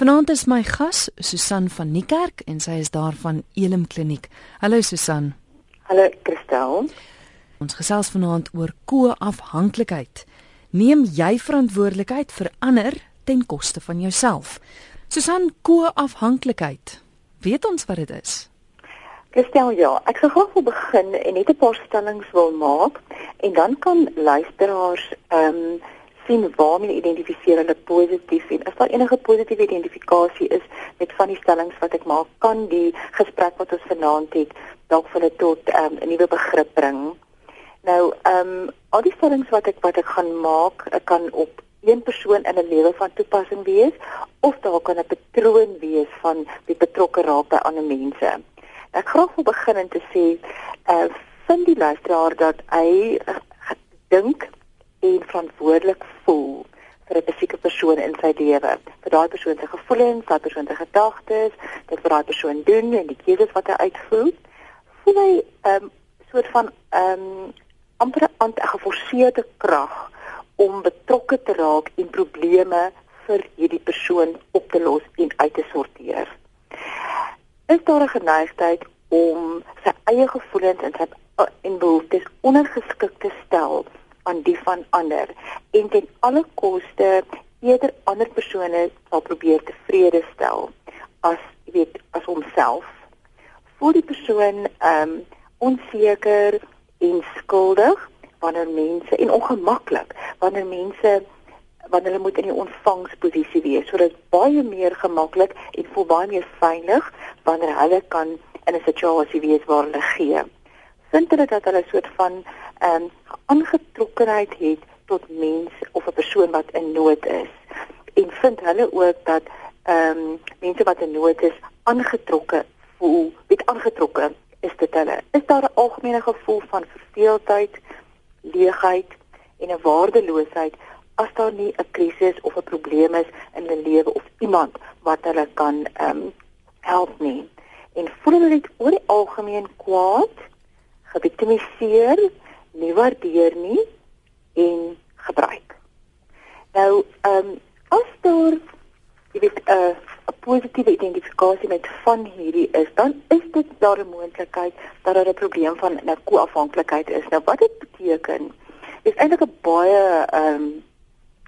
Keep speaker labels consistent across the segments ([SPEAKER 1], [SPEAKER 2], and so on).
[SPEAKER 1] Vanaand is my gas Susan van Niekerk en sy is daar van Elim Kliniek. Hallo Susan.
[SPEAKER 2] Hallo Christel.
[SPEAKER 1] Ons gesels vanaand oor koafhanklikheid. Neem jy verantwoordelikheid vir ander ten koste van jouself? Susan, koafhanklikheid. Weet ons wat dit is?
[SPEAKER 2] Christel, ja, ek sal gou begin en net 'n paar stellings wil maak en dan kan luisteraars ehm um, sien waarmee identifiseer hulle positief en as daar enige positiewe identifikasie is met van die stellings wat ek maak, kan die gesprek wat ons vanaand het dalk vir hulle tot ehm, 'n um, nuwe begrip bring. Nou, ehm um, al die stellings wat ek wat ek gaan maak, ek kan op een persoon in 'n lewe van toepassing wees of daar kan 'n patroon wees van die betrokke raak by ander mense. Ek graag wil begin en te sê, eh uh, vind die luisteraar dat hy uh, dink en verantwoordelik voel vir 'n spesifieke persoon in sy lewe. Vir daai persoon se gevoelens, daai persoon se gedagtes, dit wat daai persoon doen en die keuses wat hy uitvoer. Voel hy 'n um, soort van ehm um, amper 'n geforseerde krag om betrokke te raak en probleme vir hierdie persoon op te los en uit te sorteer. Is daar 'n geneigtheid om sy eie gevoelens en sy en behoeftes ondergeskik te stel aan die van ander en ten alle koste eerder ander persone sal probeer tevrede stel as jy weet as homself. Voel die persoon ehm um, onseker en skuldig wanneer mense en ongemaklik wanneer mense wanneer hulle moet in die ontvangsposisie wees sodat baie meer gemaklik en voel baie meer veilig wanneer hulle kan in 'n situasie wees waar hulle gee. Vind hulle dat hulle 'n soort van ehm um, aangetrokkenheid het tot mense of 'n persoon wat in nood is. En vind hulle ook dat ehm um, mense wat in nood is aangetrokke voel weet aangetrokke is dit hulle. Is daar 'n algemene gevoel van verveeldheid leegheid en 'n waardeloosheid as daar nie 'n krisis of 'n probleem is in hulle lewe of iemand wat hulle kan ehm um, help nie? En voel hulle dit oor die algemeen kwaad geviktimiseer nie waardeer nie en gebruik. Nou, ehm um, as daar jy weet 'n uh, 'n positiewe identifikasie met van hierdie is, dan is dit daar 'n moontlikheid dat daar 'n probleem van 'n koafhanklikheid is. Nou wat dit beteken is eintlik 'n baie ehm um,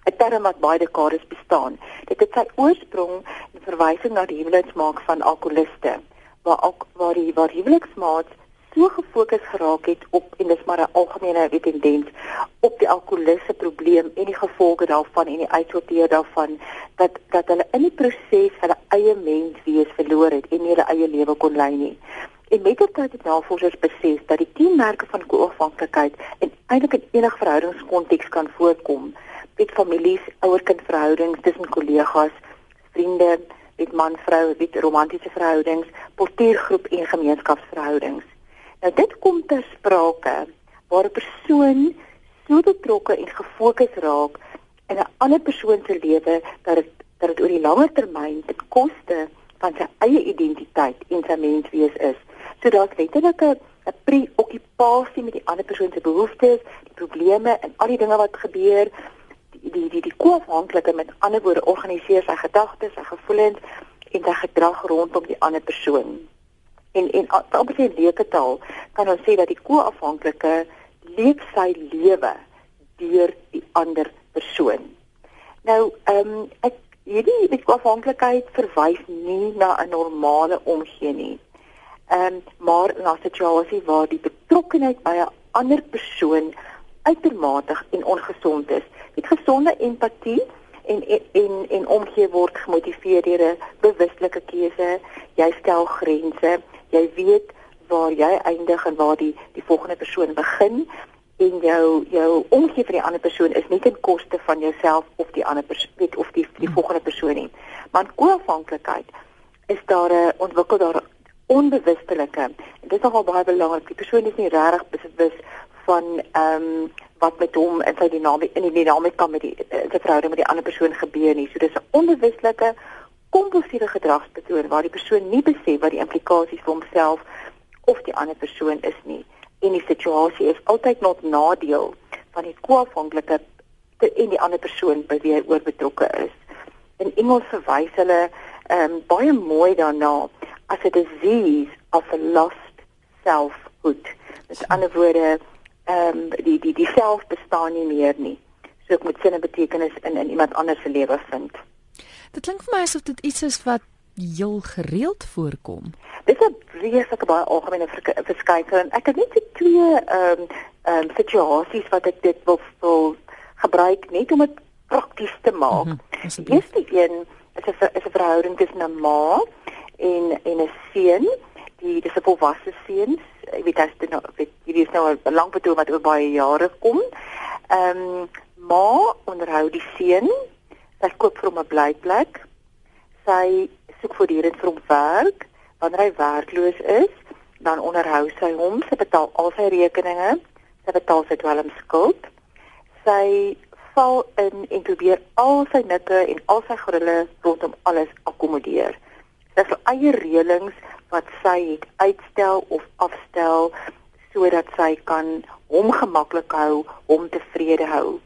[SPEAKER 2] 'n term wat baie dekades bestaan. Dit het sy oorsprong in verwysing na die huweliksmaak van alkoholiste, waar waar die waar huweliksmaats so gefokus geraak het op en dis maar 'n algemene tendens op die alkoholise probleem en die gevolge daarvan en die uitsorteer daarvan dat dat hulle in die proses hulle eie mens wees verloor het en nie hulle eie lewe kon lei nie. En met dit het navorsers besef dat die kenmerke van koafhanklikheid en eintlik in enige verhoudingskonteks kan voorkom. Met families, ouer-kind verhoudings, tussen kollegas, vriende, met man-vrou, met romantiese verhoudings, portuïergroep en gemeenskapsverhoudings. Nou dit kom ter sprake waar 'n persoon so betrokke en gefokus raak in 'n ander persoon se lewe dat dit dat dit oor die langer termyn ten koste van sy eie identiteit en sy menswees is. So daar's letterlik 'n 'n preokkupasie met die ander persoon se behoeftes, die probleme en al die dinge wat gebeur, die die die, die koafhanklike met ander woorde organiseer sy gedagtes, sy gevoelens en sy gedrag rondom die ander persoon en en op sy leuke taal kan ons sê dat die koafhanklike leef sy lewe deur die ander persoon. Nou, ehm um, ek hierdie die koafhanklikheid verwys nie na 'n normale omgee nie. Ehm um, maar na 'n situasie waar die betrokkenheid by 'n ander persoon uitermate en ongesond is. Met gesonde empatie en en en omgee word gemotiveer deur 'n bewuslike keuse. Jy stel grense jy weet waar jy eindig en waar die die volgende persoon begin en jou jou omgee vir die ander persoon is nie ten koste van jouself of die ander persoon of die die volgende persoon nie. Maar koafhanklikheid is daar 'n ontwikkel daar onbewustelike dit is nogal baie belangrik. Die persoon is nie regtig bewus van ehm um, wat met hom in sy dinamie in die dinamika met die in sy verhouding met die ander persoon gebeur nie. So dis 'n onbewustelike kompulsiewe gedragspatroon waar die persoon nie besef wat die implikasies vir homself of die ander persoon is nie en die situasie is altyd not nadeel van die koafhanklike en die ander persoon by wie hy oor betrokke is. In Engels verwys hulle ehm um, baie mooi daarna as a disease of a lost selfhood. Met ander woorde, ehm um, die die die self bestaan nie meer nie. So ek moet sin en betekenis in in iemand anders se lewe vind.
[SPEAKER 1] Dit klink vir my asof dit iets is wat heel gereeld voorkom.
[SPEAKER 2] Dit is 'n vreeslike baie algemene verskynsel en ek het net twee ehm um, ehm um, situasies wat ek dit wil wil gebruik net om dit prakties te maak. Mm -hmm, die eerste een is 'n is 'n verhouding tussen 'n ma en en 'n seun. Die dis 'n volwasse seun. Ek weet as dit nou weet hierdie is nou 'n lang betoog wat oor baie jare kom. Ehm um, ma onderhou die seun. Sy koop vir hom 'n blyplek. Sy soek voortdurend vir hom werk. Wanneer hy werkloos is, dan onderhou sy hom. Sy betaal al sy rekeninge. Sy betaal sy dwelmskuld. Sy val in en probeer al sy nikke en al sy grille rondom alles akkommodeer. Sy het eie reëlings wat sy het uitstel of afstel sodat sy kan hom gemaklik hou, hom tevrede hou.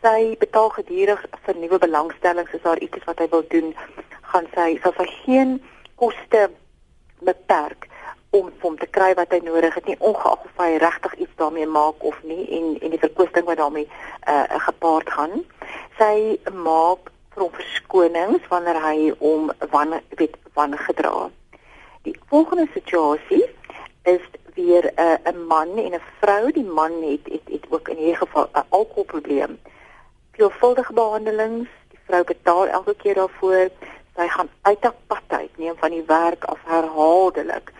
[SPEAKER 2] Sy betaal gedurig vir nuwe belangstellings as daar iets is wat hy wil doen, gaan sy sal sy geen koste beperk om om te kry wat hy nodig het nie ongeag of hy regtig iets daarmee maak of nie en en die verkwisting wat daarmee uh, gepaard gaan. Sy maak vir hom verskonings wanneer hy hom wan weet wan gedra. Die volgende situasie is weer 'n uh, 'n man en 'n vrou. Die man het het het ook in hierdie geval 'n alkoholprobleem. Veelvuldige behandelings, die vrou betaal elke keer daarvoor. Sy gaan uit haar pad uit, neem van die werk af herhaaldelik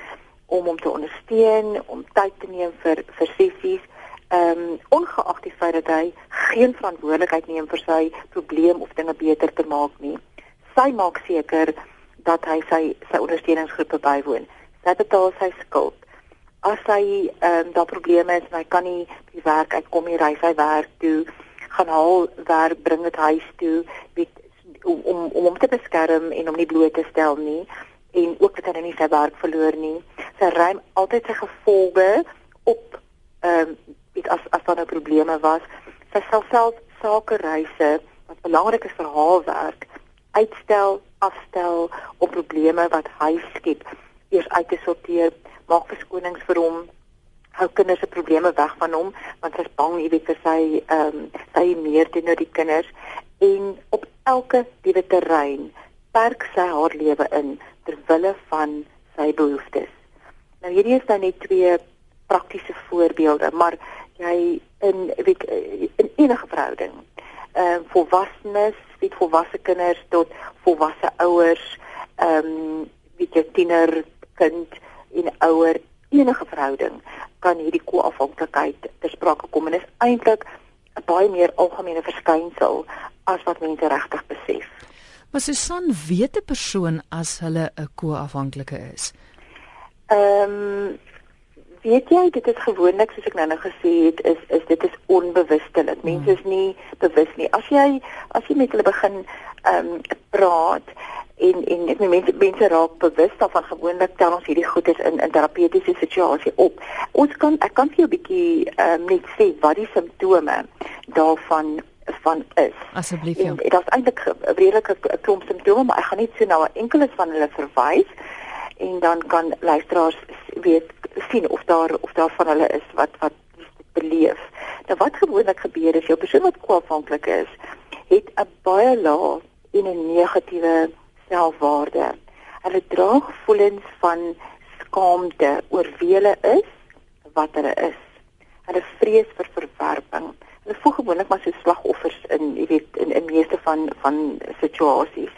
[SPEAKER 2] om hom te ondersteun, om tyd te neem vir vir sessies. Ehm um, ongeag die feit dat hy geen verantwoordelikheid neem vir sy probleem of dinge beter te maak nie. Sy maak seker dat hy sy sy ondersteuningsgroepe bywoon. Sy betaal sy skuld. As hy ehm um, daar probleme is en hy kan nie by werk uitkom nie, ry hy werk toe, gaan haal werk, bring dit huis toe, weet om om om hom te beskerm en om nie bloot te stel nie en ook dat hy nie sy werk verloor nie. Sy ruim altyd sy gevolge op ehm um, as as daar nou probleme was. Sy sal self sake reise wat belangrik is vir haar werk uitstel, afstel op probleme wat hy skep eers uit te sorteer, maak verskonings vir hom hou kinders se probleme weg van hom want sy's bang jy weet vir sy ehm um, sy meer teenoor die kinders en op elke diewe terrein perk sy haar lewe in ter wille van sy behoeftes. Nou hierdie is dan net twee praktiese voorbeelde, maar jy in weet in enige verhouding, ehm uh, volwassenes, weet volwasse kinders tot volwasse ouers, ehm um, weet jou tiener kind en ouer enige verhouding kan hierdie koafhanklikheid ter sprake kom en is eintlik 'n baie meer algemene verskynsel as wat mense regtig besef.
[SPEAKER 1] Maar Susan weet 'n persoon as hulle 'n koafhanklike is.
[SPEAKER 2] Ehm um, weet jy dit is gewoonlik soos ek nou nou gesê het is is dit is onbewustelik. Mense is nie bewus nie. As jy as jy met hulle begin ehm um, praat en en net mense mense raak bewus daarvan gewoonlik tel ons hierdie goedes in in terapeutiese situasie op. Ons kan ek kan vir jou 'n bietjie um, net sê wat die simptome daarvan van is.
[SPEAKER 1] Asseblief ja.
[SPEAKER 2] Dit is eintlik 'n redelike klomp simptome, maar ek gaan net so na 'n enkele van hulle verwys en dan kan luisteraars weet sien of daar of daar van hulle is wat wat beleef. Nou wat gewoonlik gebeur is jou persoon wat kwaafhanklik is, het 'n baie lae en 'n negatiewe selfwaarde. Hulle dra gevoelens van skaamte oor wie hulle is, wat hulle is. Hulle vrees vir verwerping hulle voel gewoonlik maar so slagoffers in jy weet in in meeste van van situasies.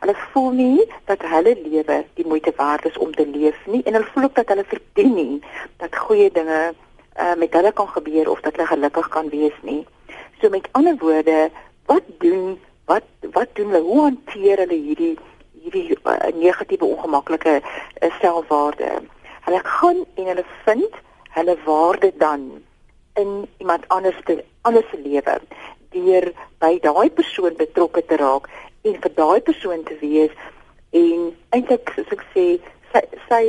[SPEAKER 2] Hulle voel nie dat hulle lewe die moeite werd is om te leef nie en hulle voel ook dat hulle verdien nie dat goeie dinge uh, met hulle kan gebeur of dat hulle gelukkig kan wees nie. So met ander woorde, wat doen wat wat doen hulle? Hoe hanteer hulle hierdie hierdie uh, negatiewe ongemaklike uh, selfwaarde? Hulle gaan en hulle vind hulle waarde dan in iemand anders te anders se lewe deur by daai persoon betrokke te raak en vir daai persoon te wees en eintlik soos ek sê sy sy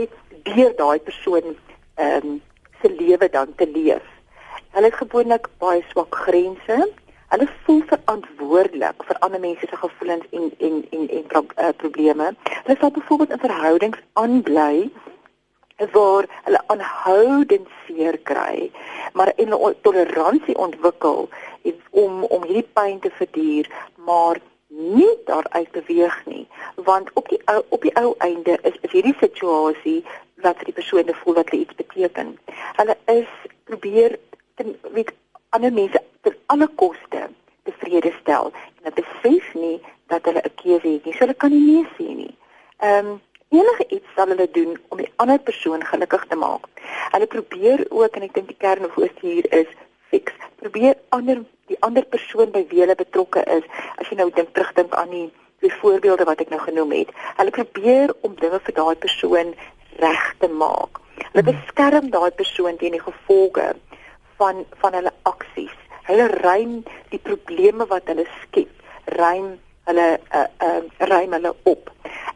[SPEAKER 2] deur daai persoon ehm um, se lewe dan te leef. Hulle het gewoonlik baie swak grense. Hulle voel verantwoordelik vir ander mense se gevoelens en en en en pro, uh, probleme. Hulle sal byvoorbeeld in verhoudings aanbly waar hulle aanhoudend seer kry, maar en toleransie ontwikkel om om hierdie pyn te verduur, maar nie daaruit beweeg nie want op die ou op die ou einde is is hierdie situasie wat vir die persone voel dat dit iets beteken. Hulle is probeer ten weet ander mense ter alle koste tevrede stel en hulle besef nie dat hulle 'n keuse het nie. So hulle kan nie nee sê nie. Ehm um, enige iets sal hulle doen om die ander persoon gelukkig te maak. Hulle probeer ook en ek dink die kern of ooste hier is fix. Probeer ander die ander persoon by wie hulle betrokke is. As jy nou dink terugdink aan die die voorbeelde wat ek nou genoem het. Hulle probeer om dinge vir daai persoon reg te maak. Hulle hmm. beskerm daai persoon teen die gevolge van van hulle aksies. Hulle ruim die probleme wat hulle skep, ruim hulle uh uh ruim hulle op.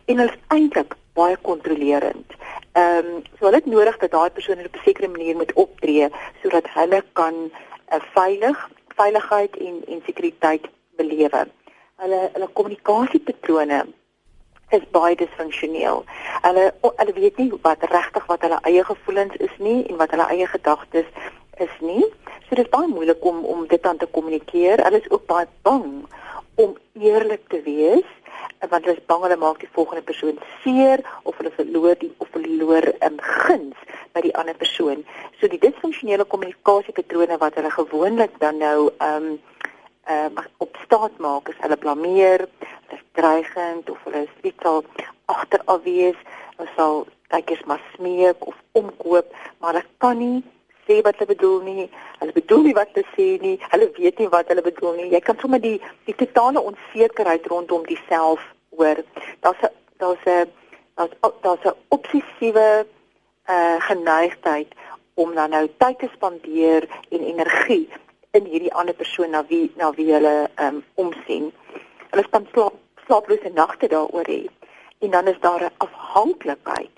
[SPEAKER 2] En hulle is eintlik baie kontrolerend. Ehm um, so hulle het nodig dat daai persoon op 'n sekere manier moet optree sodat hulle kan uh, veilig veiligheid en en sekuriteit belewe. Hulle hulle kommunikasiepatrone is baie disfunksioneel. Hulle hulle weet nie wat regtig wat hulle eie gevoelens is nie en wat hulle eie gedagtes is nie. So dit is baie moeilik om om dit aan te kommunikeer. Hulle is ook baie bang eerlik te wees want hulle is bang hulle maak die volgende persoon seer of hulle verloor die of verloor um, guns by die ander persoon. So die disfunksionele kommunikasiepatrone wat hulle gewoonlik dan nou ehm um, ehm um, op staat maak is hulle blameer, hulle is dreigend of hulle is iets al agteraf wees, hulle sal tydjies maar smeek of omkoop, maar hulle kan nie sê wat hulle bedoel nie. Hulle bedoel nie wat hulle sê nie. Hulle weet nie wat hulle bedoel nie. Jy kan sommer die die totale onsekerheid rondom diself hoor. Daar's 'n daar's 'n daar's daar's 'n obsessiewe uh geneigtheid om dan nou tyd te spandeer en energie in hierdie ander persoon na wie na wie hulle um omsien. Hulle kan slaap slaaplose nagte daaroor hê. En dan is daar 'n afhanklikheid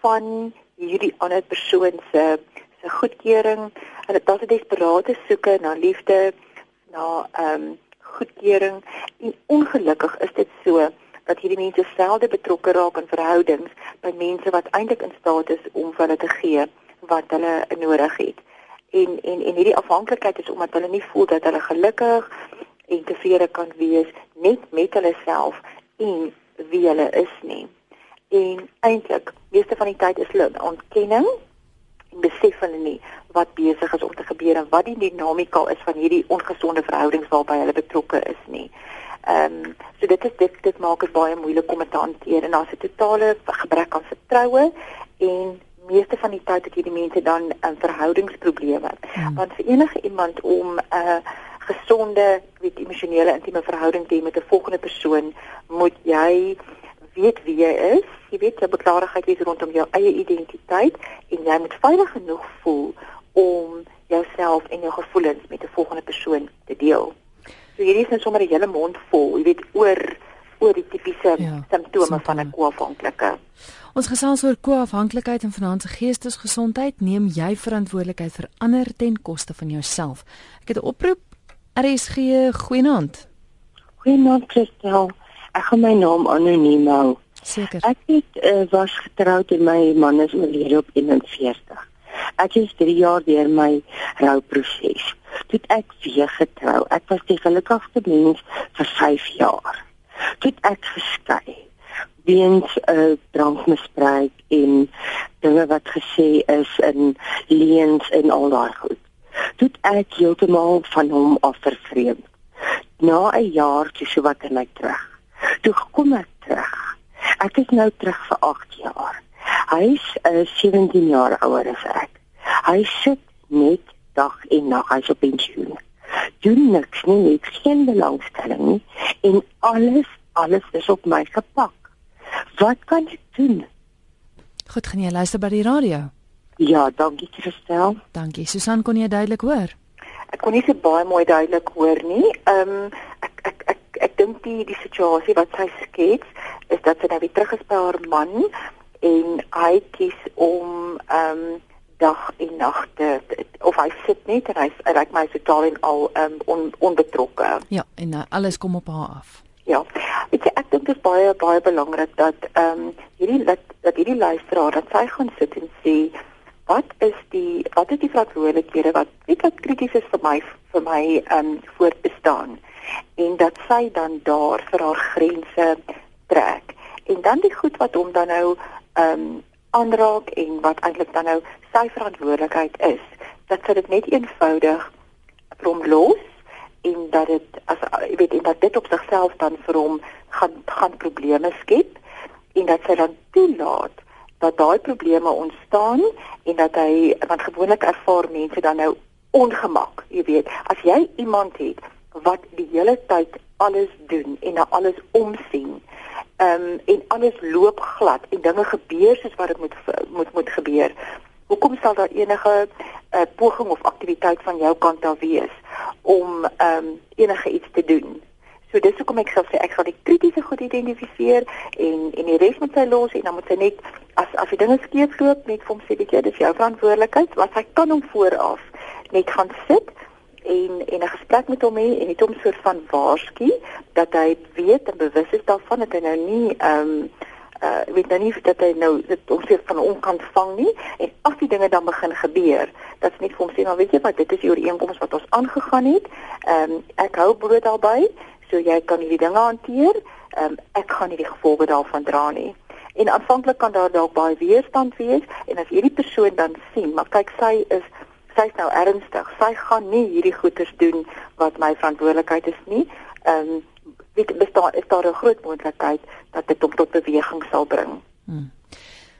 [SPEAKER 2] van hierdie ander persoon se se goedkeuring. Hulle daar's 'n desperate soeke na liefde, na um goedkeuring en ongelukkig is dit so dat hierdie mense selde betrokke raak in verhoudings by mense wat eintlik in staat is om vir hulle te gee wat hulle nodig het. En en en hierdie afhanklikheid is omdat hulle nie voel dat hulle gelukkig en tevrede kan wees net met hulle self en wie hulle is nie. En eintlik, meeste van die tyd is hulle ontkenning en besef hulle nie wat besig is om te gebeur en wat die dinamika is van hierdie ongesonde verhoudings waarby hulle betrokke is nie. Ehm um, so dit is dit dit maak dit baie moeilik om dit te hanteer en daar's 'n totale gebrek aan vertroue en meeste van die tyd het hierdie mense dan um, verhoudingsprobleme. Hmm. Want vir enige iemand om 'n uh, gesonde, weet emosionele intieme verhouding te hê met 'n volgende persoon, moet jy weet wie jy is, jy weet jy beklarigheid wees rondom jou eie identiteit en jy moet veilig genoeg voel om jouself en jou gevoelens met 'n volgende persoon te deel. So hierdie is net sommer 'n hele mond vol, jy weet oor oor die tipiese ja, simptome van 'n koafhanklike.
[SPEAKER 1] Ons gesels oor koafhanklikheid en finansiële geestesgesondheid. Neem jy verantwoordelikheid vir ander ten koste van jouself? Ek het 'n oproep. RSG Goeienaand.
[SPEAKER 3] Goeienaand Christel. Ek gaan my naam anoniem hou.
[SPEAKER 1] Seker.
[SPEAKER 3] Ek het uh, was getroud en my man is oorlede op 41. Ek is 3 jaar deur my rouproses. Toe ek weer getrou. Ek was die gelukkigste mens vir 5 jaar. Toe ek geskei weens 'n uh, drankmisbruik en dinge wat gesê is in leuns en al daai goed. Toe ek heeltemal van hom af vervreem. Na 'n jaar toe so wat in my terug. Toe kom ek terug. Ek is nou terug vir 8 jaar. Hy's uh, 17 jaar ouer as ek. Hy sit net dag en nag hy's op pensioen. Doen niks nie, net geen belangstelling nie en alles alles is op my gepak. Wat kan ek doen?
[SPEAKER 1] Goed, gaan jy luister by die radio?
[SPEAKER 3] Ja, dankie Christel.
[SPEAKER 1] Dankie. Susan, kon jy duidelik hoor?
[SPEAKER 2] Ek kon nie so baie mooi duidelik hoor nie. Ehm um, ek dink die die situasie wat sy skets is dat sy nou weer terug is by haar man en hy kies om ehm um, dag en nag te of hy sit net en hy lyk my totaal en al um, on, onbetrokke.
[SPEAKER 1] Ja, en uh, alles kom op haar af.
[SPEAKER 2] Ja. Weet jy, ek dink dit is baie baie belangrik dat ehm um, hierdie dat, dat hierdie luisteraar dat sy gaan sit en sê wat is die wat is die verantwoordelikhede wat weet wat krities is vir my vir my ehm um, voortbestaan en dat sy dan daar vir haar grense trek. En dan die goed wat hom dan nou ehm um, aanraak en wat eintlik dan nou sy verantwoordelikheid is dat sy dit net eenvoudig vir hom los en dat dit as jy weet en dat dit op sigself dan vir hom gaan gaan probleme skep en dat sy dan toelaat dat daai probleme ontstaan en dat hy want gewoonlik ervaar mense dan nou ongemak jy weet. As jy iemand het wat die hele tyd alles doen en na alles omsien ehm um, en alles loop glad en dinge gebeur soos wat dit moet moet moet gebeur. Hoekom sal daar enige uh, poging of aktiwiteit van jou kant af wees om ehm um, enige iets te doen? So dis hoekom ek sal sê ek sal die kritiese goed identifiseer en en die res moet sy los en dan moet sy net as as die dinge skeefloop net vir hom sê bietjie dis jou verantwoordelikheid wat hy kan hom vooraf net gaan sit en en 'n gesprek met hom hê en net hom soort van waarsku dat hy weet en bewus is daarvan dat hy nou nie ehm um, uh weet nou nie dat hy nou dit ons sê van onkant vang nie en as die dinge dan begin gebeur dat is net vir hom sê maar weet jy wat dit is die ooreenkoms wat ons aangegaan het ehm um, ek hou brood daarbey so jy kan hierdie dinge hanteer. Ehm um, ek gaan nie die gevolge daarvan dra nie. En aanvanklik kan daar dalk baie weerstand wees en as hierdie persoon dan sien, maar kyk sy is sy's nou ernstig. Sy gaan nie hierdie goeders doen wat my verantwoordelikheid is nie. Ehm um, dit bestaan is daar 'n groot moontlikheid dat dit tot beweging sal bring. Hmm.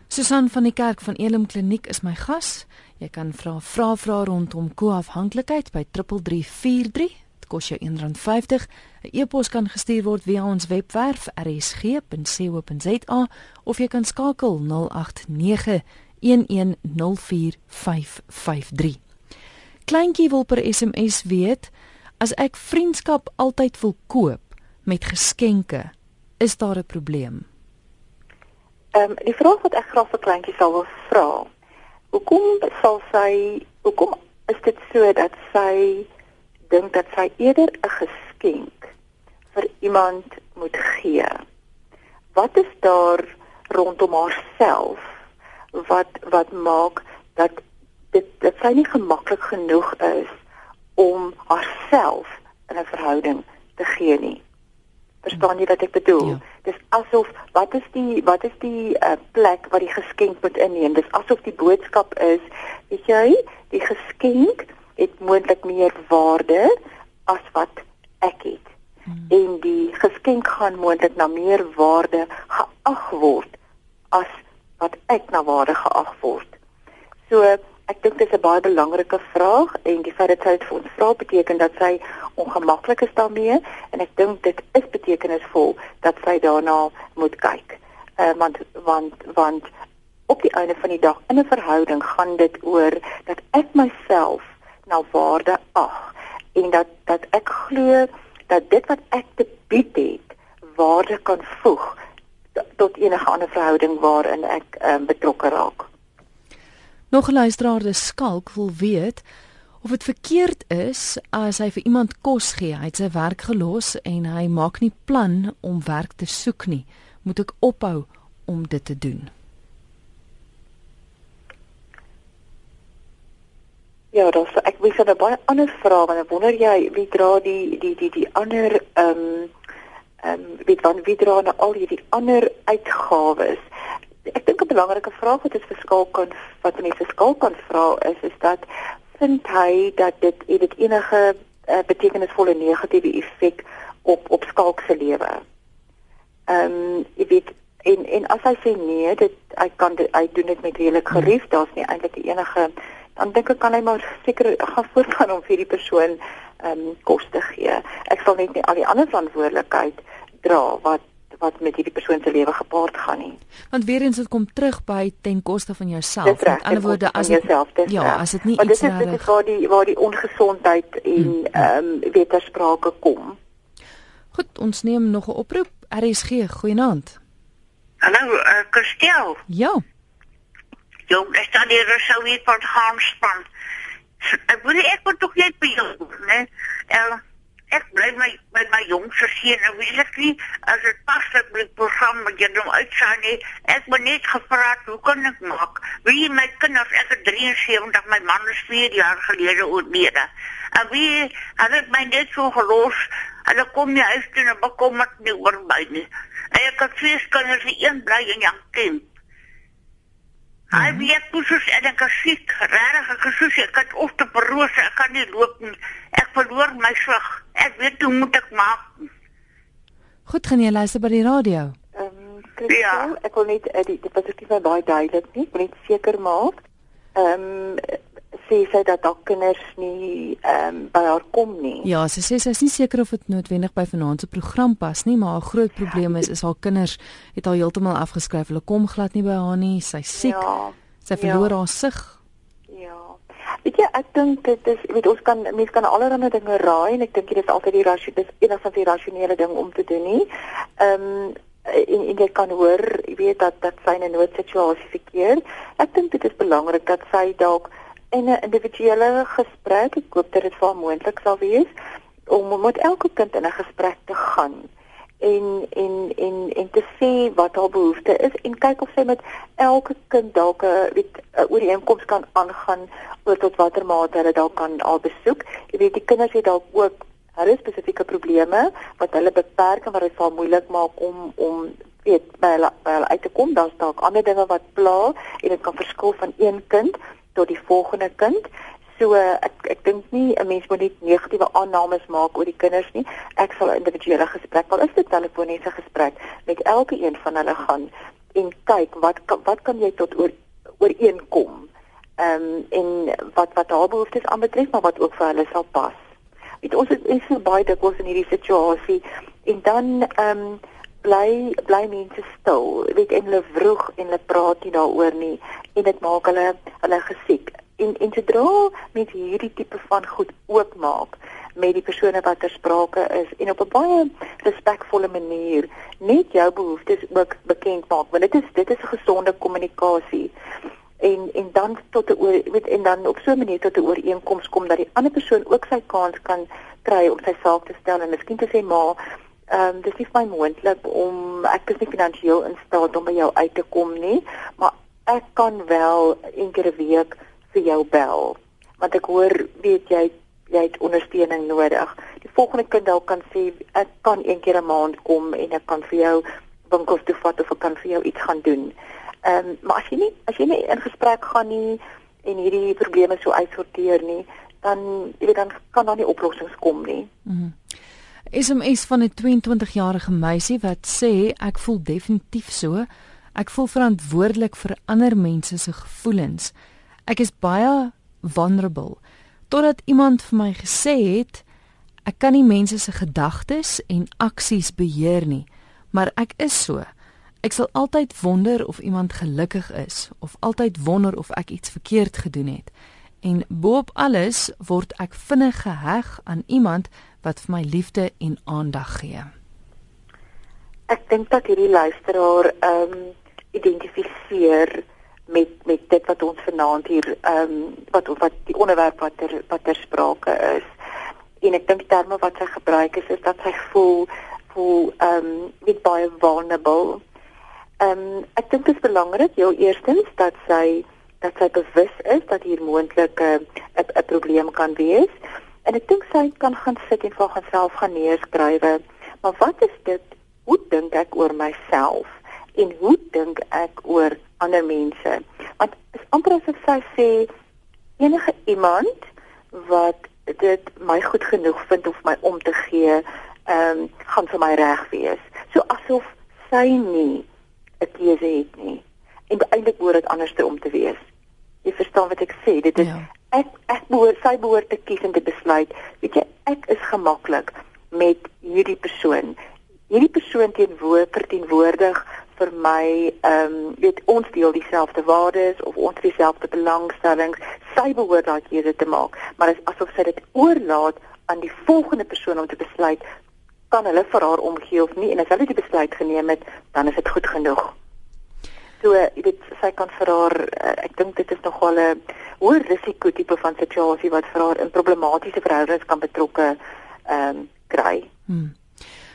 [SPEAKER 1] Susan van die kerk van Elim Kliniek is my gas. Jy kan vra vra vra rondom koafhanklikheid by 3343 kos jou R1.50. 'n E-pos kan gestuur word via ons webwerf rsg.co.za of jy kan skakel 0891104553. Kleintjie wil per SMS weet as ek vriendskap altyd wil koop met geskenke, is daar 'n probleem?
[SPEAKER 2] Ehm um, die vraag wat ek graag vir kleintjie sal wil vra. Hoekom sal sy hoekom is dit so dat sy dink dat sy eerder 'n geskenk vir iemand moet gee. Wat is daar rondom haarself wat wat maak dat dit dit sy nie gemaklik genoeg is om haarself in 'n verhouding te gee nie. Verstaan jy wat ek bedoel? Ja. Dis asof wat is die wat is die uh, plek wat die geskenk moet inneem? Dis asof die boodskap is, weet jy, die geskenk het moontlik meer waarde as wat ek het. Hmm. En die geskenk gaan moontlik na meer waarde geag word as wat ek na waarde geag word. So ek dink dit is 'n baie belangrike vraag en die feit dat sy dit vir ons vra beteken dat sy ongemaklik is daarmee en ek dink dit is betekenisvol dat sy daarna moet kyk. Uh, want want want op die einde van die dag in 'n verhouding gaan dit oor dat ek myself na waarde ag en dat dat ek glo dat dit wat ek te bied het waarde kan voeg tot enige ander verhouding waarin ek um, betrokke raak.
[SPEAKER 1] Nog 'n luisteraar, dis skalk wil weet of dit verkeerd is as hy vir iemand kos gee. Hy het sy werk gelos en hy maak nie plan om werk te soek nie. Moet ek ophou om dit te doen?
[SPEAKER 2] Ja, dan so ek wens 'n baie ander vraag en ek wonder jy wie dra die die die die ander ehm um, ehm um, wie van wie dra nou al hierdie ander uitgawes? Ek dink 'n belangrike vraag wat dit verskil kan wat mense verskil kan vra is is dat vind hy dat dit dit enige uh, betekenisvolle negatiewe effek op op skalk se lewe. Ehm um, jy weet en en as hy sê nee, dit hy kan dit, hy doen dit met redelik gerief, daar's nie eintlik enige dan dink ek kan hy maar seker gaan voortgaan om vir die persoon ehm um, kos te gee. Ek sal net nie al die ander verantwoordelikheid dra wat wat met hierdie persoon se lewe gepaard gaan nie.
[SPEAKER 1] Want weer eens dit kom terug by ten koste van jouself. Met ander woorde as
[SPEAKER 2] jy self dis
[SPEAKER 1] ja,
[SPEAKER 2] ja,
[SPEAKER 1] as dit nie iets
[SPEAKER 2] is dit is waar die waar die ongesondheid en hmm. ehm um, wetersprake kom.
[SPEAKER 1] Goed, ons neem nog 'n oproep. RSG, goeienaand.
[SPEAKER 4] Hallo, uh, Christel.
[SPEAKER 1] Ja.
[SPEAKER 4] Jong, ek staan hier so weer van gaan span. Ek wil ek moet tog net by jou, né? El ek bly my met my jongste seun en weet ek nie as dit pas met die program wat jy nou uitsaai nie. Ek moet net gevra hoe kan ek maak? Wie my kinders ek is 73, my man is 4 jaar gelede oorlede. En wie het my net so gelos? En dan kom jy uit en bekom ek nie oor by nie. En ek het vier kinders, een bly in Jankem. Hy -hmm. weet presies en ek is siek, regtig ek is siek, ek het osteoporose, ek kan nie loop nie. Ek verloor my sig. Ek weet hoe moet ek maak?
[SPEAKER 1] Goed, gaan jy luister by die radio?
[SPEAKER 2] Ehm um, ja. ek wil net uh, die die perspektief baie duidelik nie, net seker maak. Ehm um, sê sy dat haar kinders nie ehm um, by haar kom nie.
[SPEAKER 1] Ja, sy sê sy is nie seker of dit noodwendig by vanaand se program pas nie, maar haar groot probleem is is haar kinders het haar heeltemal afgeskryf. Hulle kom glad nie by haar nie. Sy's siek. Ja, sy verloor ja. haar sig.
[SPEAKER 2] Ja. Weet jy, ek dink dit is weet ons kan mense kan allerlei dinge raai en ek dink dit is altyd die rasionele dis enigstens die rasionele ding om te doen nie. Ehm um, en en jy kan hoor, jy weet dat dat sy in 'n noodsituasie verkeer. Ek dink dit is belangrik dat sy dalk en 'n individuele gesprek. Ek hoop dit is wel moontlik sal wees om met elke kind in 'n gesprek te gaan en en en en te sê wat haar behoefte is en kyk of sy met elke kind dalk 'n weet 'n ooreenkoms kan aangaan oor tot watter mate hulle dalk kan al besoek. Jy weet die kinders het dalk ook hulle spesifieke probleme wat hulle beperk en wat dit vir moeilik maak om om weet by hulle, by hulle uit te kom. Daar's dalk ander dinge wat pla en dit kan verskil van een kind tot die volgende kind. So ek ek dink nie 'n mens moet net negatiewe aannames maak oor die kinders nie. Ek sal 'n individuele gesprek, al is dit telefoniese gesprek met elke een van hulle gaan en kyk wat wat kan jy tot oor ooreenkom. Ehm um, en wat wat haar behoeftes aanbetref, maar wat ook vir hulle sal pas. Weet ons is so baie dikwels in hierdie situasie en dan ehm um, bly bly mense stil. Weet en hulle vroeg en hulle praat nie daaroor nie en dit maak hulle hulle gesiek. En en sodra mense hierdie tipe van goed oopmaak met die persone wat ter sprake is en op 'n baie respekvolle manier net jou behoeftes ook bekend maak want dit is dit is 'n gesonde kommunikasie en en dan tot 'n weet en dan op so 'n manier tot 'n ooreenkoms kom dat die ander persoon ook sy kans kan kry om sy saak te stel en miskien te sê maar Ehm um, dis nie my moontlik om ek is nie finansiëel in staat om by jou uit te kom nie, maar ek kan wel een keer 'n week vir jou bel. Want ek hoor weet jy jy het ondersteuning nodig. Die volgende kind dalk kan sê ek kan een keer 'n maand kom en ek kan vir jou winkels toe vat of ek kan vir jou iets gaan doen. Ehm um, maar as jy nie as jy nie in gesprek gaan nie en hierdie probleme so uitsorteer nie, dan jy weet dan kan daar nie oplossings kom nie. Mm
[SPEAKER 1] SMS van 'n 22-jarige meisie wat sê ek voel definitief so. Ek voel verantwoordelik vir ander mense se gevoelens. Ek is baie vulnerable totdat iemand vir my gesê het ek kan nie mense se gedagtes en aksies beheer nie, maar ek is so. Ek sal altyd wonder of iemand gelukkig is of altyd wonder of ek iets verkeerd gedoen het. En boop alles word ek vinnig geheg aan iemand wat vir my liefde en aandag gee.
[SPEAKER 2] Ek dink dat hierdie luisteraar ehm um, identifiseer met met dit wat ons vanaand hier ehm um, wat wat die onderwerp wat ter wat ter sprake is. En ek dink die terme wat sy gebruik is is dat sy voel voel ehm um, net baie vulnerable. Ehm um, ek dink dit is belangrik jou eerstens dat sy dat sy bewus is dat hier moontlik 'n 'n probleem kan wees Ek dink sy kan gaan sit en vir haarself gaan neerskrywe. Maar wat is dit? Hoe dink ek oor myself? En hoe dink ek oor ander mense? Want is amper asof sy sê enige iemand wat dit my goed genoeg vind of my om te gee, ehm um, gaan vir my reg wees. So asof sy nie 'n keuse het nie. En eintlik behoort dit anderste om te wees. Jy verstaan wat ek sê? Dit is ja ek ek behoort sy behoort te kies en te besluit weet jy ek is gemaklik met hierdie persoon. Hierdie persoon teenwoordig verteenwoordig vir my ehm um, weet ons deel dieselfde waardes of ons dieselfde belangstellings. Sy behoort daai keuse te maak maar dit is asof sy dit oorlaat aan die volgende persoon om te besluit kan hulle vir haar omgee of nie? En as hulle die besluit geneem het dan is dit goed genoeg So, jy weet, sy kan vir haar uh, ek dink dit is nogal 'n hoë risiko tipe van situasie wat vir haar in problematiese verhoudings kan betrokke ehm um, kry.
[SPEAKER 1] Hmm.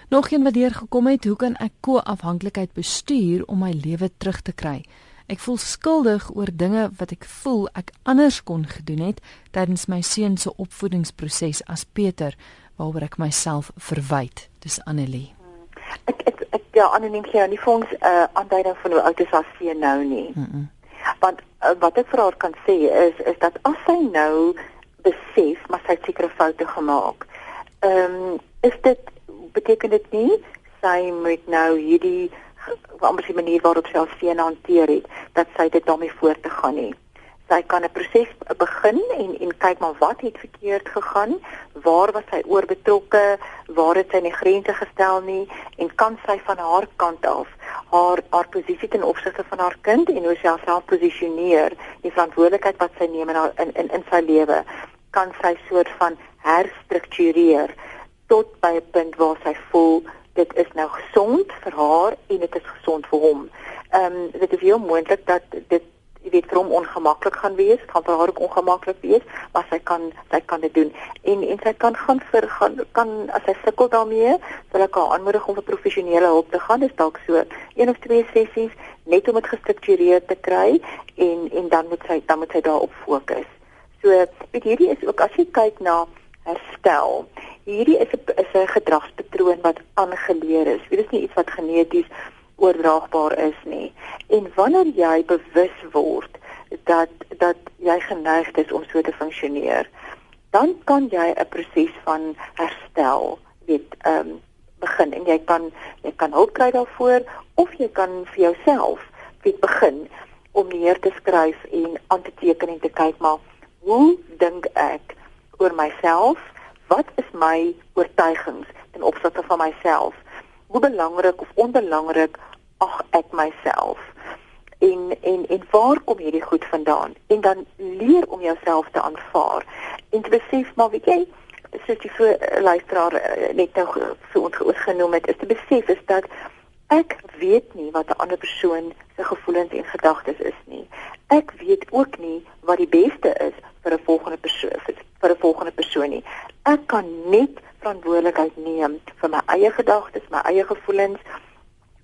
[SPEAKER 1] Nog een wat deur gekom het, hoe kan ek ko-afhanklikheid bestuur om my lewe terug te kry? Ek voel skuldig oor dinge wat ek voel ek anders kon gedoen het tydens my seun se opvoedingsproses as Peter waaroor ek myself verwyd. Dis Annelie.
[SPEAKER 2] Ja, anoniem gee nie vir ons 'n uh, aanduiding van hoe oud is haar seun nou nie. Mm -mm. Want uh, wat ek vir haar kan sê is is dat as sy nou besef maar sy het sekere foute gemaak. Ehm um, is dit beteken dit nie sy moet nou hierdie amper die manier waarop sy haar seun hanteer het dat sy dit daarmee voort te gaan nie sy kan 'n proses begin en en kyk maar wat het verkeerd gegaan, waar was sy oor betrokke, waar het sy nie grense gestel nie en kan sy van haar kant af haar haar posisie ten opsigte van haar kind en hoe sy haarself posisioneer, die verantwoordelikheid wat sy neem in haar, in in, in sy lewe, kan sy soort van herstruktureer tot by 'n punt waar sy voel dit is nou gesond vir haar en dit is gesond vir hom. Ehm um, dit is heel moontlik dat dit jy weet vir hom ongemaklik gaan wees, gaan vir haar ook ongemaklik wees, maar sy kan sy kan dit doen. En en sy kan gaan vir gaan kan as sy sukkel daarmee, sal ek haar aanmoedig om vir professionele hulp te gaan. Dis dalk so een of twee sessies net om dit gestruktureer te kry en en dan moet sy dan moet sy daarop fokus. So weet hierdie is ook as jy kyk na herstel. Hierdie is 'n is 'n gedragspatroon wat aangeleer is. Dit is nie iets wat geneties oordraagbaar is nie. En wanneer jy bewus word dat dat jy geneig is om so te funksioneer, dan kan jy 'n proses van herstel weet ehm um, begin en jy kan jy kan hulp kry daarvoor of jy kan vir jouself weet begin om neer te skryf en aan te teken en te kyk maar hoe dink ek oor myself? Wat is my oortuigings ten opsigte van myself? Hoe belangrik of onbelangrik ag ek myself. En en en waar kom hierdie goed vandaan? En dan leer om jouself te aanvaar en te besef maar weet jy soos vir uh, luisteraar uh, net nou so ontgenoem het is te besef is dat ek weet nie wat 'n ander persoon se gevoelens en gedagtes is nie. Ek weet ook nie wat die beste is vir 'n volgende persoon vir 'n volgende persoon nie. Ek kan net verantwoordelikheid neem vir my eie gedagtes my eie gevoelens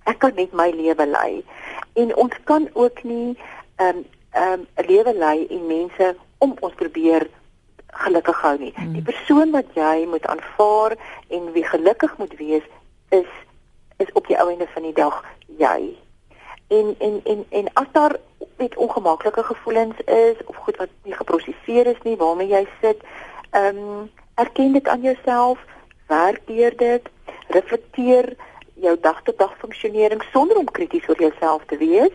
[SPEAKER 2] ek kan net my lewe lei en ons kan ook nie 'n um, um, 'n lewe lei en mense om ons probeer gelukkig hou nie. Hmm. Die persoon wat jy moet aanvaar en wie gelukkig moet wees is is op die ou einde van die dag jy. En en en en as daar net ongemaklike gevoelens is of goed wat nie geproseseer is nie waarmee jy sit, ehm um, erken dit aan jouself, werk deur dit, reflekteer jou dag-tot-dag funksionering sonder om krities oor jouself te wees.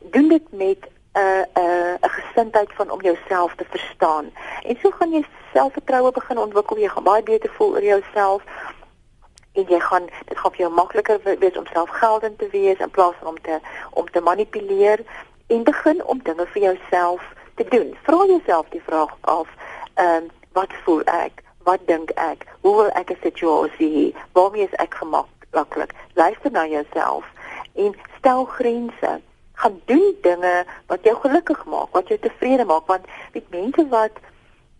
[SPEAKER 2] Doen dit met 'n uh, 'n uh, 'n gesindheid van om jouself te verstaan. En so gaan jy selfvertroue begin ontwikkel. Jy gaan baie beter voel oor jouself en jy gaan dit gaan vir jou makliker wees om selfgeldend te wees in plaas van om te om te manipuleer en begin om dinge vir jouself te doen. Vra jouself die vraag af, ehm um, wat voel ek? Wat dink ek? Hoe wil ek 'n situasie hê? Waarmee is ek gemak? Maklik. Luister na jouself en stel grense. Gaan doen dinge wat jou gelukkig maak, wat jou tevrede maak want weet mense wat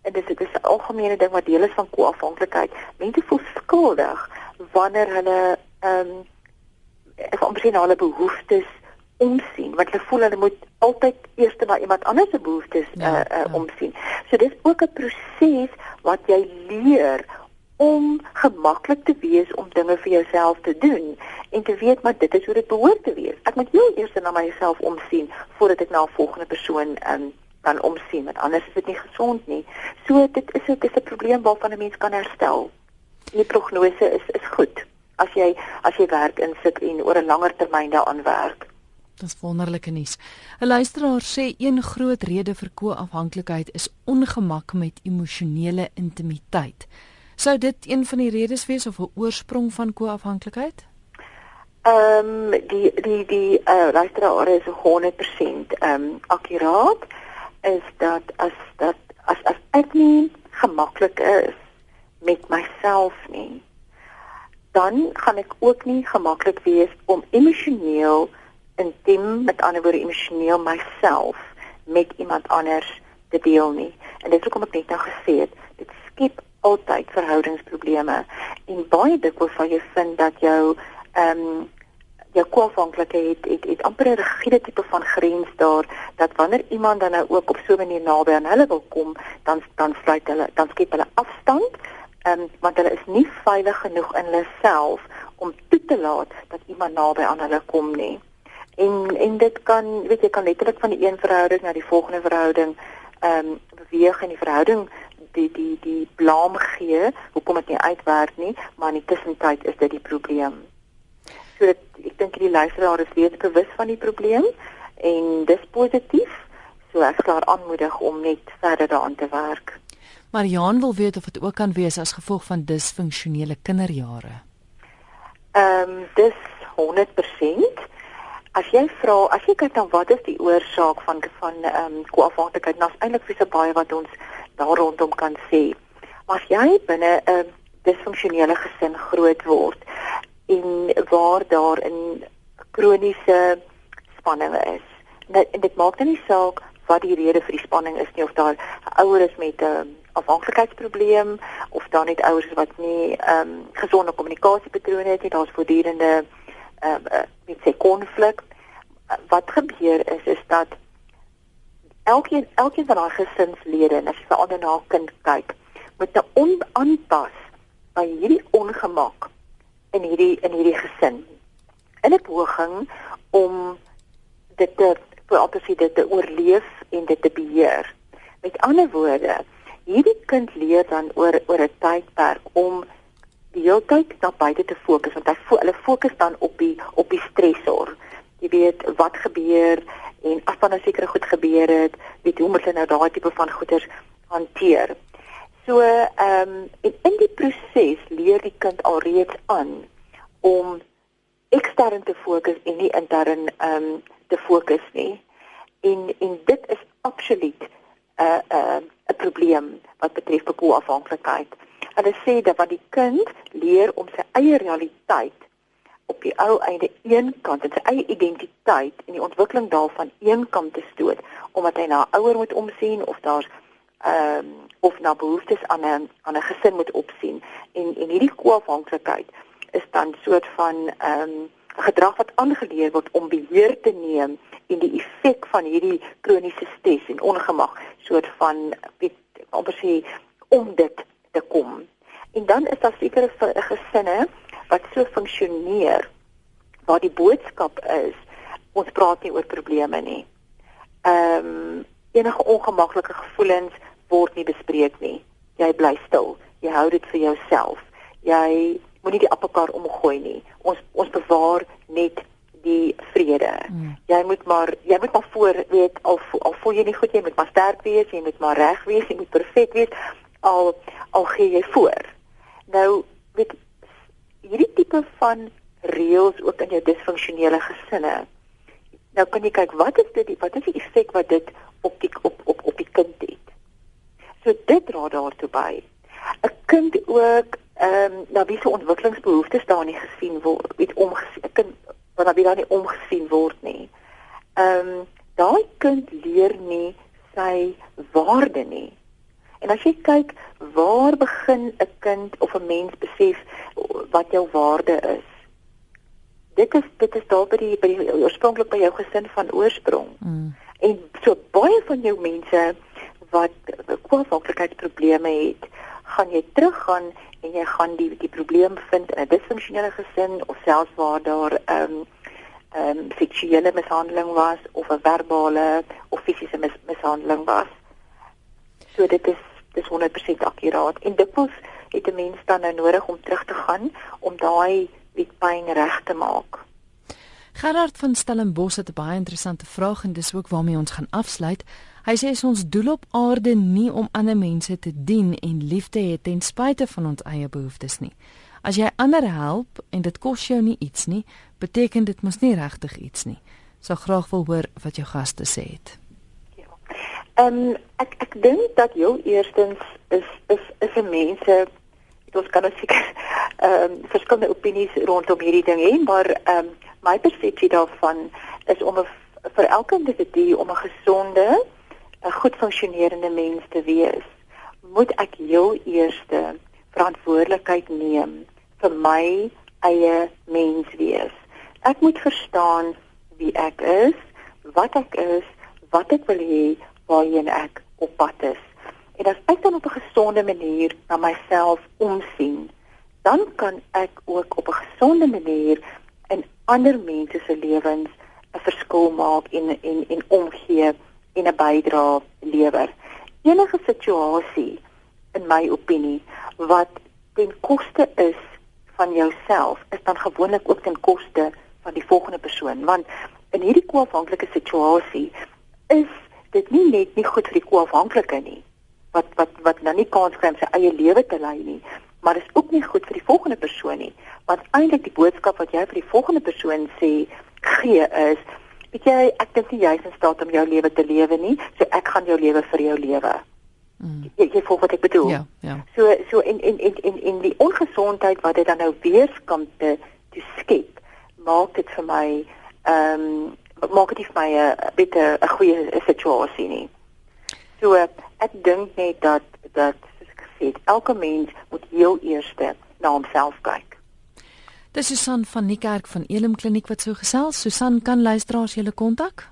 [SPEAKER 2] en dit is 'n algemene ding wat deel is van koafhanklikheid. Mense voel skuldig wanneer hulle ehm um, ek van hulle behoeftes omsien want hulle voel hulle moet altyd eers na iemand anders se behoeftes ja, uh, uh, ja. omsien. So dis ook 'n proses wat jy leer om gemaklik te wees om dinge vir jouself te doen en te weet maar dit is hoe dit behoort te wees. Ek moet heel eers na myself omsien voordat ek na 'n volgende persoon um, kan omsien want anders is dit nie gesond nie. So dit is 'n dis 'n probleem waarvan 'n mens kan herstel. Die prognose is is goed as jy as jy werk insit en oor 'n langer termyn daaraan werk.
[SPEAKER 1] Dis wonderlike nuus. 'n Luisteraar sê een groot rede vir ko-afhanklikheid is ongemak met emosionele intimiteit. Sou dit een van die redes wees of 'n oorsprong van ko-afhanklikheid?
[SPEAKER 2] Ehm um, die die die uh, luisteraar is 100% ehm um, akkuraat is dat as dat as as ek nie gemaklik is met myself nie dan gaan ek ook nie gemaklik wees om emosioneel intiem met ander woorde emosioneel myself met iemand anders te deel nie. En dit is hoekom ek net nou gesê het, dit skep altyd verhoudingsprobleme en baie dikwels sal jy vind dat jou ehm um, jou koafhanklike het, het het amper 'n rigiede tipe van grens daar dat wanneer iemand dan nou ook op so 'n manier naby aan hulle wil kom, dan dan sluit hulle dan skep hulle afstand, ehm um, want hulle is nie veilig genoeg in hulle self om toe te laat dat iemand naby aan hulle kom nie. En en dit kan weet jy kan letterlik van die een verhouding na die volgende verhouding ehm um, beweeg in die verhouding die die die blame gee hoekom dit nie uitwerk nie, maar in die tussentyd is dit die probleem. So dit, ek dink die luisteraar is weet bewus van die probleem en dis positief. So ek klaar aanmoedig om net verder daaraan te werk.
[SPEAKER 1] Marian wil weet of dit ook kan wees as gevolg van disfunksionele kinderjare.
[SPEAKER 2] Ehm um, dis 100% As jy vra, as jy kyk dan wat is die oorsaak van van ehm um, koafhanklikheid, dan is eintlik baie wat ons daar rondom kan sê. Maar as jy binne 'n uh, disfunksionele gesin groot word en waar daar 'n kroniese spanning is. Net en dit maak dan nie saak wat die rede vir die spanning is nie of daar ouers is met 'n um, afhanklikheidsprobleem of daar net ouers wat nie ehm um, gesonde kommunikasiepatrone het nie, daar's voortdurende ehm um, uh, met se konflik. Wat gebeur is is dat elkeen elkeen van daai gesinslede en as jy ander na kind kyk, moet 'n onaanpas by hierdie ongemak in hierdie in hierdie gesin. In 'n poging om dit te vir altyd dit te oorleef en dit te beheer. Met ander woorde, hierdie kind leer dan oor oor 'n tydperk om die hele tyd na buite te fokus want hy fo hulle fokus dan op die op die stresor. Jy weet wat gebeur en as dan 'n nou sekere goed gebeur het, weet hoe moet hulle nou daai tipe van goeders hanteer. So ehm um, en in die proses leer die kind alreeds aan om ekstern te fokus en nie intern ehm um, te fokus nie. En en dit is absoluut 'n uh, 'n uh, 'n probleem wat betref bekoafhanklikheid. Hulle sê dat wat die kind leer om sy eie realiteit op die ou einde een kant en sy eie identiteit en die ontwikkeling daarvan een kant te stoot omdat hy na ouer moet omsien of daar's ehm um, of na behoeftes aan 'n aan 'n gesin moet opsien en en hierdie koafhanklikheid is dan soort van ehm um, gedrag wat aangeleer word om beheer te neem en die effek van hierdie kroniese stres en ongemak soort van weet amper sê om dit te kom. En dan is daar sekere gesinne wat so funksioneer waar die boodskap is ons praat nie oor probleme nie. Ehm um, enige ongemaklike gevoelens word nie bespreek nie. Jy bly stil. Jy hou dit vir jouself. Jy moenie die appelkar omgooi nie. Ons ons bewaar net die vrede. Mm. Jy moet maar jy moet maar voor weet al al voel jy nie goed jy moet maar sterk wees, jy moet maar reg wees, jy moet perfek wees al al gee jy voor. Nou weet hierdie tipe van reëls ook in jou disfunksionele gesinne. Nou kan jy kyk wat is dit wat is die effek wat dit op die op op op die kind het. So dit dra daartoe by. 'n Kind ook ehm um, na wie se ontwikkelingsbehoeftes daar nie gesien word, weet omgesien 'n kind wat dan weer nie omgesien word nie. Ehm um, daai kind leer nie sy waarde nie. En as jy kyk waar begin 'n kind of 'n mens besef wat jou waarde is? Dit is dit is daar by die by die oorspronklik by jou gesin van oorsprong. Mm. En so baie van jou mense wat kwalifikasieprobleme het, gaan jy teruggaan en jy gaan die die probleem vind in 'n disfunksionele gesin of selfs waar daar ehm um, ehm um, seksuele mishandeling was of 'n verbale of fisiese mis mishandeling was. So dit is dis 100% akkuraat en dikwels het 'n mens dan nou nodig om terug te gaan om daai pyn reg te maak.
[SPEAKER 1] Gerard van Stellenbosch het 'n baie interessante vraag en dis ook waarmee ons gaan afsluit. Hy sê ons doel op aarde nie om ander mense te dien en lief te hê ten spyte van ons eie behoeftes nie. As jy ander help en dit kos jou nie iets nie, beteken dit mos nie regtig iets nie. Sou graag wil hoor wat jou gaste sê het.
[SPEAKER 2] Ehm um, ek ek dink dat jou eerstens is is is 'n mense ons kan ook ehm um, verskillende opinies rondom hierdie ding hê, maar ehm um, my persepsie daarvan is om 'n vir elke individu om 'n gesonde, 'n goed funksionerende mens te wees, moet ek heel eerste verantwoordelikheid neem vir my eie mens wees. Ek moet verstaan wie ek is, wat ek is, wat ek wil hê, waarheen ek op pad is. En as ek dan op 'n gesonde manier na myself omsien, dan kan ek ook op 'n gesonde manier in ander mense se lewens 'n verskil maak en en en omgee en 'n bydrae lewer. Enige situasie in my opinie wat ten koste is van jouself is dan gewoonlik ook ten koste van die volgende persoon want in hierdie koafhanklike situasie is dit nie net nie goed vir die koafhanklike nie wat wat wat nou nie kans kry om sy eie lewe te lei nie maar is ook nie goed vir die volgende persoon nie. Want eintlik die boodskap wat jy vir die volgende persoon sê gee is weet jy ek dink nie jy is in staat om jou lewe te lewe nie so ek gaan jou lewe vir jou lewe. Mm. jy, jy volg wat ek bedoel.
[SPEAKER 1] Ja ja.
[SPEAKER 2] So so in in in in in die ongesondheid wat dit dan nou weerskante te skep maak dit vir my ehm um, maak dit vir my 'n bietjie 'n goeie situasie nie so ek dink net dat dat soos ek gesê het elke mens moet heel eers na homself kyk
[SPEAKER 1] Dis Susan van Niekerk van Elim Kliniek wat so gesels. Susan kan luisteraars julle kontak?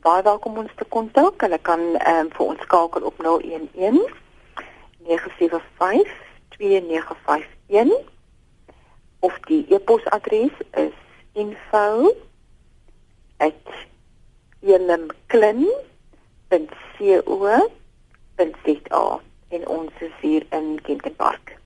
[SPEAKER 2] Baie welkom ons te kontak. Hulle kan ehm um, vir ons skakel op 011 975 2951 of die e-posadres is info@elimklin.co.za en ons is hier in Kenkenpark.